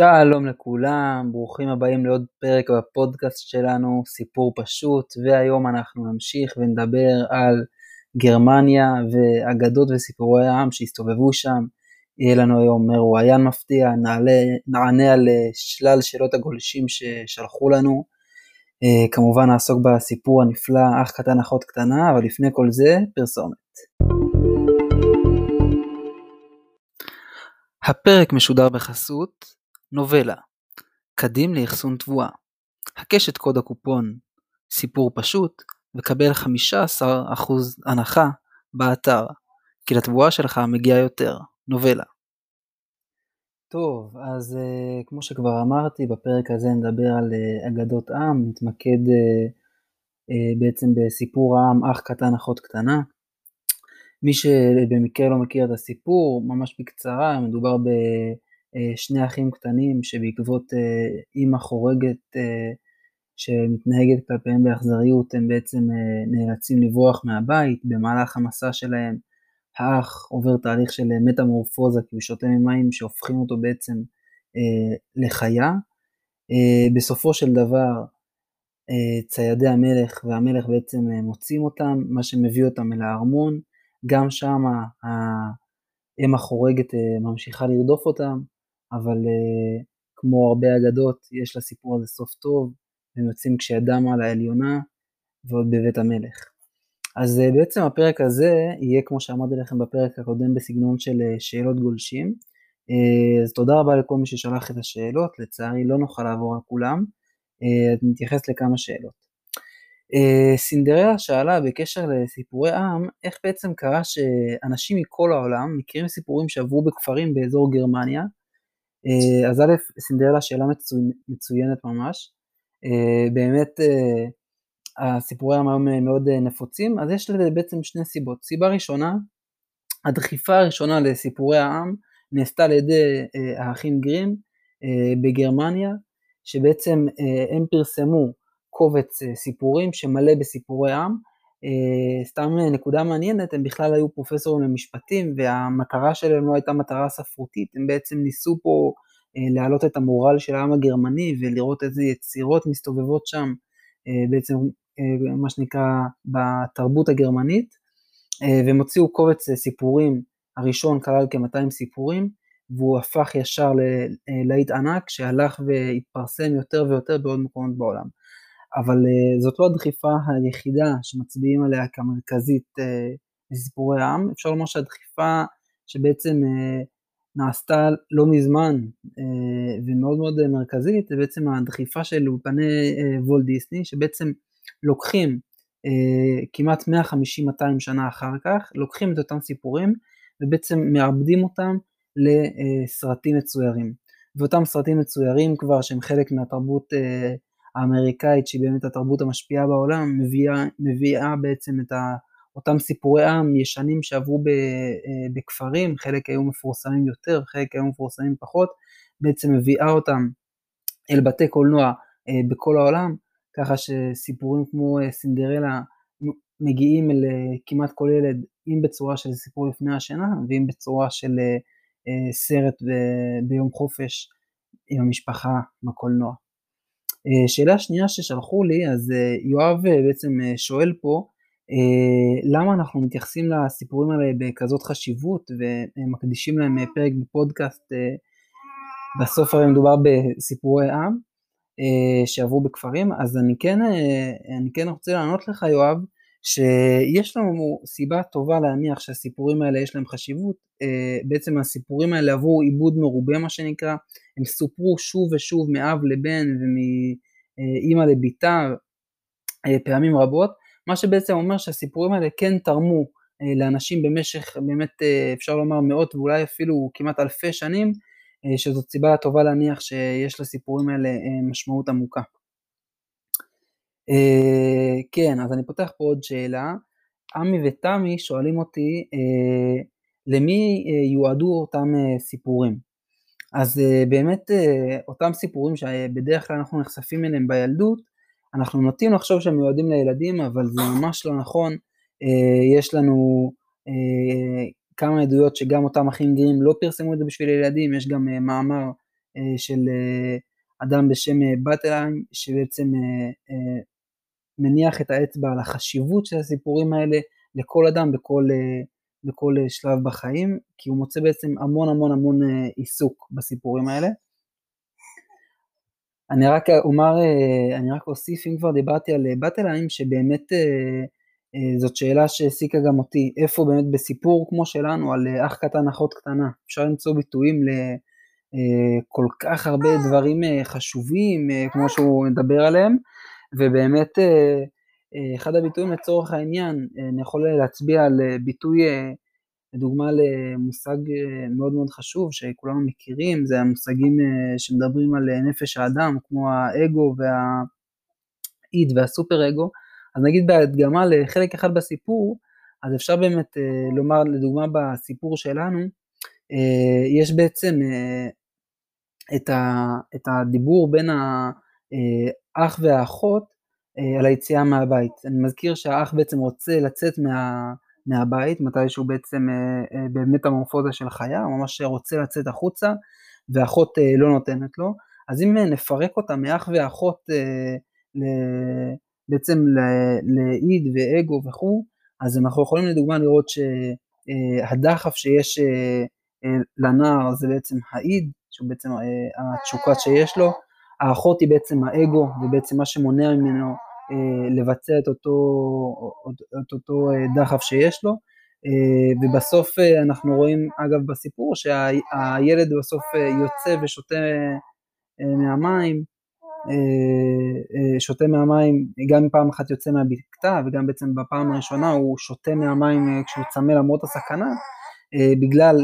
שלום לכולם, ברוכים הבאים לעוד פרק בפודקאסט שלנו, סיפור פשוט, והיום אנחנו נמשיך ונדבר על גרמניה ואגדות וסיפורי העם שהסתובבו שם. יהיה לנו היום מרואיין מפתיע, נעלה, נענה על שלל שאלות הגולשים ששלחו לנו. אה, כמובן נעסוק בסיפור הנפלא, אח קטן אחות קטנה, אבל לפני כל זה, פרסומת. הפרק משודר בחסות נובלה קדים לאחסון תבואה הקש את קוד הקופון סיפור פשוט וקבל 15% הנחה באתר כי לתבואה שלך מגיע יותר נובלה טוב, אז uh, כמו שכבר אמרתי, בפרק הזה נדבר על uh, אגדות עם, נתמקד uh, uh, בעצם בסיפור העם אח קטן אחות קטנה. מי שבמקרה לא מכיר את הסיפור, ממש בקצרה, מדובר בשני אחים קטנים שבעקבות אימא חורגת שמתנהגת כלפיהם באכזריות, הם בעצם נאלצים לברוח מהבית. במהלך המסע שלהם האח עובר תהליך של מטמורפוזה, כי הוא שותה ממים שהופכים אותו בעצם לחיה. בסופו של דבר ציידי המלך והמלך בעצם מוצאים אותם, מה שמביא אותם אל הארמון. גם שם האם החורגת אה, ממשיכה לרדוף אותם, אבל אה, כמו הרבה אגדות, יש לסיפור הזה סוף טוב, הם יוצאים כשידם על העליונה ועוד בבית המלך. אז אה, בעצם הפרק הזה יהיה כמו שאמרתי לכם בפרק הקודם בסגנון של שאלות גולשים. אז תודה רבה לכל מי ששלח את השאלות, לצערי לא נוכל לעבור על כולם, אז נתייחס לכמה שאלות. אה, סינדרלה שאלה בקשר לסיפורי עם, איך בעצם קרה שאנשים מכל העולם מכירים סיפורים שעברו בכפרים באזור גרמניה. אה, אז א', סינדרלה שאלה מצוינת ממש. אה, באמת הסיפורי עם היום מאוד נפוצים, אז יש לזה בעצם שני סיבות. סיבה ראשונה, הדחיפה הראשונה לסיפורי העם נעשתה על ידי האחים גרים בגרמניה, שבעצם הם פרסמו קובץ אה, סיפורים שמלא בסיפורי עם. אה, סתם אה, נקודה מעניינת, הם בכלל היו פרופסורים למשפטים והמטרה שלהם לא הייתה מטרה ספרותית, הם בעצם ניסו פה להעלות את המורל של העם הגרמני ולראות איזה יצירות מסתובבות שם, בעצם מה שנקרא בתרבות הגרמנית, והם הוציאו קובץ סיפורים, הראשון כלל כ-200 סיפורים, והוא הפך ישר ללהיט ענק שהלך והתפרסם יותר ויותר בעוד מקומות בעולם. אבל uh, זאת לא הדחיפה היחידה שמצביעים עליה כמרכזית uh, לסיפורי העם, אפשר לומר שהדחיפה שבעצם uh, נעשתה לא מזמן ומאוד מאוד מרכזית, זה בעצם הדחיפה של אולפני וולט דיסני, שבעצם לוקחים כמעט 150-200 שנה אחר כך, לוקחים את אותם סיפורים ובעצם מעבדים אותם לסרטים מצוירים. ואותם סרטים מצוירים כבר שהם חלק מהתרבות האמריקאית שהיא באמת התרבות המשפיעה בעולם מביאה, מביאה בעצם את ה, אותם סיפורי עם ישנים שעברו ב, אה, בכפרים, חלק היו מפורסמים יותר, חלק היו מפורסמים פחות, בעצם מביאה אותם אל בתי קולנוע אה, בכל העולם, ככה שסיפורים כמו אה, סינדרלה מגיעים אל כמעט כל ילד, אם בצורה של סיפור לפני השינה, ואם בצורה של סרט ביום חופש עם המשפחה בקולנוע. אה, שאלה שנייה ששלחו לי, אז אה, יואב אה, בעצם שואל פה, למה אנחנו מתייחסים לסיפורים האלה בכזאת חשיבות ומקדישים להם פרק בפודקאסט, בסוף הרי מדובר בסיפורי עם שעברו בכפרים, אז אני כן, אני כן רוצה לענות לך יואב, שיש לנו סיבה טובה להניח שהסיפורים האלה יש להם חשיבות, בעצם הסיפורים האלה עברו עיבוד מרובה מה שנקרא, הם סופרו שוב ושוב מאב לבן ומאימא לביתה אה, פעמים רבות, מה שבעצם אומר שהסיפורים האלה כן תרמו אה, לאנשים במשך באמת אה, אפשר לומר מאות ואולי אפילו כמעט אלפי שנים, שזאת סיבה טובה להניח שיש לסיפורים האלה משמעות עמוקה. כן, אז אני פותח פה עוד שאלה. עמי ותמי שואלים אותי למי יועדו אותם סיפורים. אז באמת אותם סיפורים שבדרך כלל אנחנו נחשפים אליהם בילדות, אנחנו נוטים לחשוב שהם מיועדים לילדים, אבל זה ממש לא נכון. יש לנו כמה עדויות שגם אותם אחים גרים לא פרסמו את זה בשביל ילדים, יש גם מאמר של אדם בשם בטלהיים, שבעצם מניח את האצבע על החשיבות של הסיפורים האלה לכל אדם בכל, בכל שלב בחיים, כי הוא מוצא בעצם המון המון המון עיסוק בסיפורים האלה. אני רק אומר, אני רק אוסיף, אם כבר דיברתי על באטליים, שבאמת זאת שאלה שהעסיקה גם אותי, איפה באמת בסיפור כמו שלנו, על אח קטן אחות קטנה, אפשר למצוא ביטויים לכל כך הרבה דברים חשובים, כמו שהוא מדבר עליהם, ובאמת אחד הביטויים לצורך העניין, אני יכול להצביע על ביטוי לדוגמה למושג אה, מאוד מאוד חשוב שכולנו מכירים, זה המושגים אה, שמדברים על אה, נפש האדם, כמו האגו והאיד והסופר אגו, אז נגיד בהדגמה לחלק אחד בסיפור, אז אפשר באמת לומר, לדוגמה בסיפור שלנו, יש בעצם את, ה, הדיבור בין האח והאחות על היציאה מהבית. אני מזכיר שהאח בעצם רוצה לצאת מה... מהבית, מתי שהוא בעצם אה, אה, במטמורפוזה של חיה, הוא ממש רוצה לצאת החוצה, ואחות אה, לא נותנת לו. אז אם נפרק אותה מאח ואחות בעצם לאיד ואגו וכו', אז אנחנו יכולים לדוגמה לראות שהדחף שיש לנער זה בעצם האיד, שהוא בעצם התשוקה שיש לו, האחות היא בעצם האגו, ובעצם מה שמונע ממנו אה, לבצע את אותו, את אותו אה, דחף שיש לו, אה, ובסוף אנחנו רואים, אגב, בסיפור, שהילד בסוף יוצא ושותה מהמים, שותה מהמים, גם פעם אחת יוצא מהבקתה וגם בעצם בפעם הראשונה הוא שותה מהמים כשהוא צמא למרות הסכנה, בגלל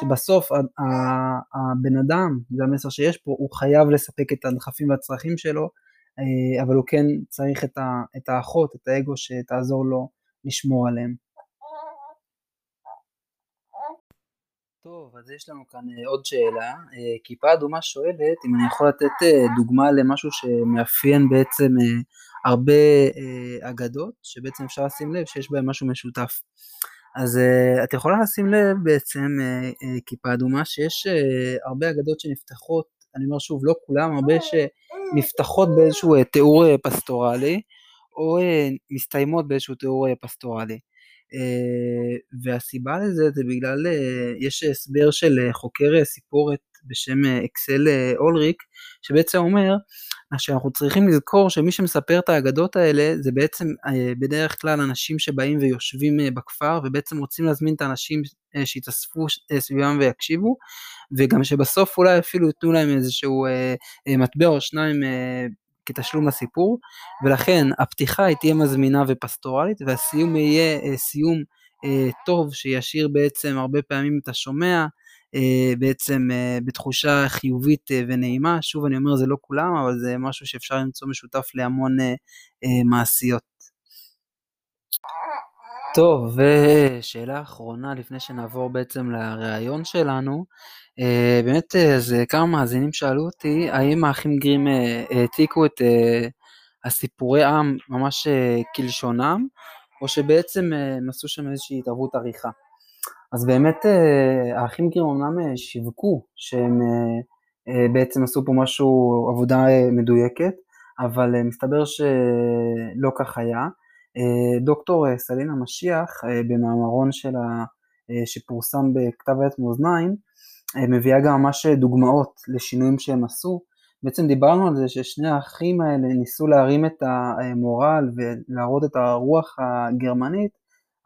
שבסוף הבן אדם, זה המסר שיש פה, הוא חייב לספק את הדחפים והצרכים שלו, אה, אבל הוא כן צריך את, ה, את האחות, את האגו, שתעזור לו לשמור עליהם. טוב, אז יש לנו כאן אה, עוד שאלה. אה, כיפה אדומה שואלת אם אני יכול לתת דוגמה למשהו שמאפיין בעצם הרבה אגדות, שבעצם אפשר לשים לב שיש בהם משהו משותף. אז את יכולה לשים לב בעצם, כיפה אדומה, שיש הרבה אגדות שנפתחות, אני אומר שוב, לא כולם, הרבה ש... נפתחות באיזשהו אה, תיאור אה, פסטורלי, או אה, מסתיימות באיזשהו תיאור פסטורלי. והסיבה לזה זה בגלל, יש הסבר של חוקר סיפורת בשם אקסל אולריק, שבעצם אומר שאנחנו צריכים לזכור שמי שמספר את האגדות האלה זה בעצם בדרך כלל אנשים שבאים ויושבים בכפר ובעצם רוצים להזמין את האנשים שיתאספו סביבם ויקשיבו וגם שבסוף אולי אפילו ייתנו להם איזשהו מטבע או שניים כתשלום לסיפור. ולכן הפתיחה היא תהיה מזמינה ופסטורלית והסיום יהיה סיום טוב שישאיר בעצם הרבה פעמים את השומע אה, בעצם אה, בתחושה חיובית אה, ונעימה. שוב אני אומר זה לא כולם אבל זה משהו שאפשר למצוא משותף להמון מעשיות. טוב, ושאלה אחרונה לפני שנעבור בעצם לראיון שלנו, באמת אז כמה מאזינים שאלו אותי האם האחים גרים העתיקו את הסיפורי עם ממש כלשונם, או שבעצם הם עשו שם איזושהי התערבות עריכה. אז באמת אה, האחים גרים אמנם אה, שיווקו שהם אה, בעצם עשו פה משהו, עבודה מדויקת, אבל מסתבר שלא כך היה. דוקטור סלינה משיח במאמרון שלה שפורסם בכתב עת מאזניים, מביאה גם ממש דוגמאות לשינויים שהם עשו. בעצם דיברנו על זה ששני האחים האלה ניסו להרים את המורל ולהראות את הרוח הגרמנית,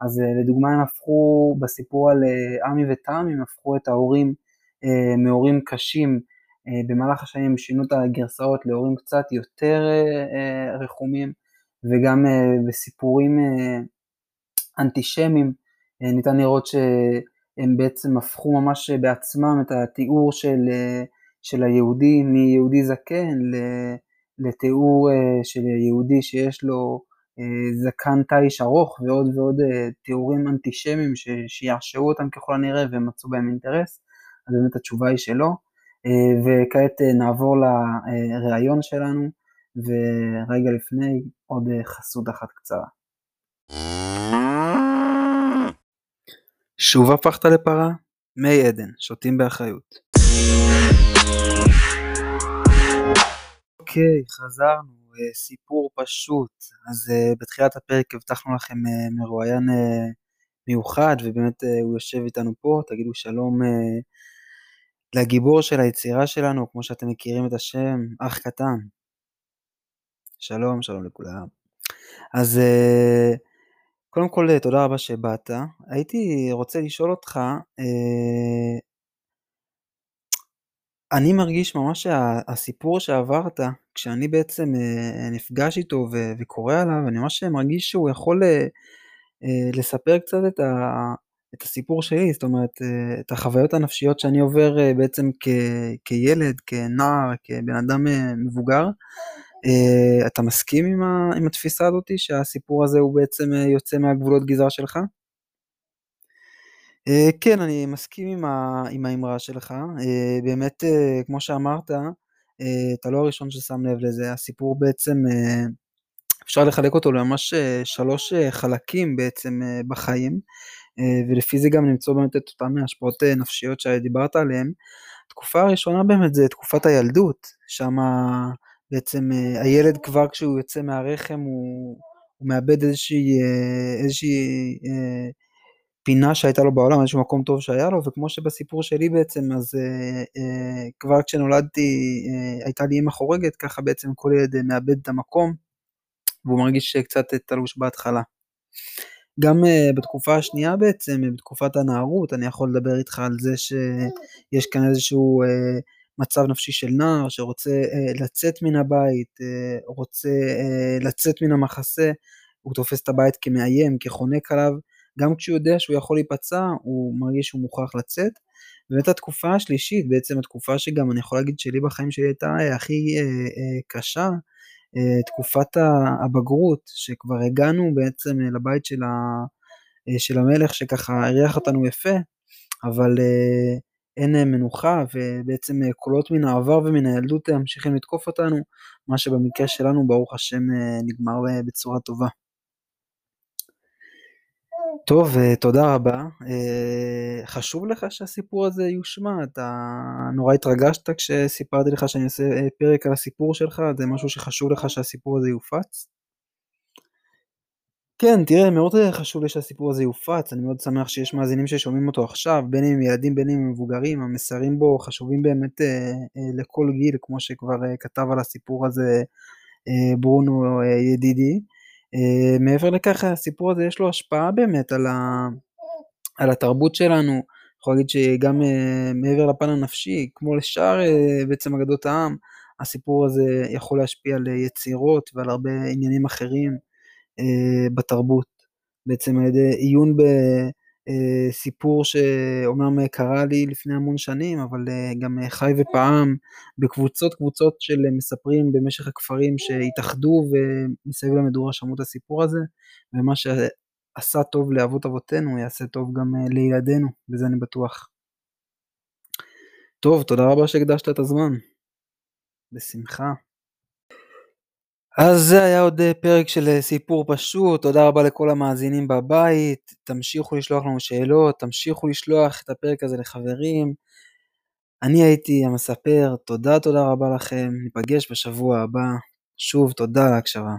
אז אה, לדוגמה הם הפכו בסיפור על אה, עמי ותמי, הם הפכו את ההורים אה, מהורים קשים במהלך השנים שינו את הגרסאות להורים קצת יותר רחומים וגם בסיפורים אנטישמיים ניתן לראות שהם בעצם הפכו ממש בעצמם את התיאור של, של היהודי מיהודי זקן לתיאור של יהודי שיש לו זקן תיש ארוך ועוד ועוד אה, תיאורים אנטישמיים שיעשעו אותם ככל הנראה והם מצאו בהם אינטרס, אז באמת התשובה היא שלא. אה, וכעת נעבור לראיון שלנו, ורגע לפני עוד חסות אחת קצרה. שוב הפכת לפרה? מי עדן, שותים באחריות. אוקיי, חזרנו, אה, סיפור פשוט. אז uh, בתחילת הפרק הבטחנו לכם uh, מרואיין מיוחד, ובאמת הוא יושב איתנו פה, תגידו שלום לגיבור של היצירה שלנו, כמו שאתם מכירים את השם, אח קטן. שלום, שלום לכולם. אז קודם כל, תודה רבה שבאת. הייתי רוצה לשאול אותך, אני מרגיש ממש שהסיפור שעברת, כשאני בעצם אה, נפגש איתו וקורא עליו, אני ממש מרגיש שהוא יכול אה, אה, לספר קצת את, ה, את הסיפור שלי, זאת אומרת, את החוויות הנפשיות שאני עובר בעצם כ, כילד, כנער, כבן אדם מבוגר. אתה מסכים עם, ה, עם התפיסה הזאת שהסיפור הזה הוא בעצם יוצא מהגבולות גזרה שלך? אה, כן, אני מסכים עם האמרה שלך. אה, באמת, אה, כמו שאמרת, אתה לא הראשון ששם לב לזה. הסיפור בעצם, אפשר לחלק אותו לממש שלוש חלקים בעצם בחיים, ולפי זה גם למצוא באמת את אותן השפעות נפשיות שדיברת עליהן. התקופה הראשונה באמת זה תקופת הילדות, שם בעצם הילד כבר כשהוא יוצא מהרחם הוא, הוא מאבד איזושהי, איזושהי פינה שהייתה לו בעולם, איזשהו מקום טוב שהיה לו, וכמו שבסיפור שלי בעצם, אז אה, אה, כבר כשנולדתי אה, הייתה לי אימא חורגת, ככה בעצם כל ילד אה, מאבד את המקום, והוא מרגיש קצת תלוש בהתחלה. גם אה, בתקופה השנייה בעצם, בתקופת הנערות, אני יכול לדבר איתך על זה שיש כאן איזשהו אה, מצב נפשי של נער שרוצה אה, לצאת מן הבית, אה, רוצה אה, לצאת מן המחסה, הוא תופס את הבית כמאיים, כחונק עליו, גם כשהוא יודע שהוא יכול להיפצע, הוא מרגיש שהוא מוכרח לצאת. באמת התקופה השלישית, בעצם התקופה שגם אני יכול להגיד שלי בחיים שלי הייתה אה, הכי אה, אה, קשה, אה, תקופת הבגרות, שכבר הגענו בעצם לבית של, ה, אה, של המלך שככה אירח אותנו יפה, אבל אה, אין אה, מנוחה ובעצם אה, קולות מן העבר ומן הילדות ממשיכים לתקוף אותנו, מה שבמקרה שלנו ברוך השם נגמר בצורה טובה. טוב, אה, תודה רבה. אה, חשוב לך שהסיפור הזה יושמע? אתה נורא התרגשת כשסיפרתי לך שאני עושה אה, פרק על הסיפור שלך? זה משהו שחשוב לך שהסיפור הזה יופץ? כן, תראה, מאוד חשוב לי שהסיפור הזה יופץ, אני מאוד שמח שיש מאזינים ששומעים אותו עכשיו, בין אם ילדים בין אם מבוגרים, המסרים בו חשובים באמת לכל גיל, כמו שכבר כתב על הסיפור הזה ברונו ידידי. אה, מעבר לכך הסיפור הזה יש לו השפעה באמת על, ה, על התרבות שלנו, אני יכול להגיד שגם אה, מעבר לפן הנפשי, כמו לשאר אה, בעצם אגדות העם, הסיפור הזה יכול להשפיע על יצירות ועל הרבה עניינים אחרים בתרבות, בעצם על ידי עיון ב... אה, סיפור שאומנם קרה לי לפני המון שנים, אבל אה, גם אה, חי ופעם בקבוצות קבוצות של מספרים במשך הכפרים שהתאחדו ומסביב למדורה שמעו את הסיפור הזה, ומה שעשה טוב לאבות אבותינו יעשה טוב גם לילדינו, בזה אני בטוח. טוב, תודה רבה שהקדשת את הזמן. בשמחה. אז זה היה עוד אה, פרק של אה, סיפור פשוט, תודה רבה לכל המאזינים בבית, תמשיכו לשלוח לנו שאלות, תמשיכו לשלוח את הפרק הזה לחברים. אני הייתי המספר, תודה תודה רבה לכם, ניפגש בשבוע הבא. שוב, תודה על ההקשבה.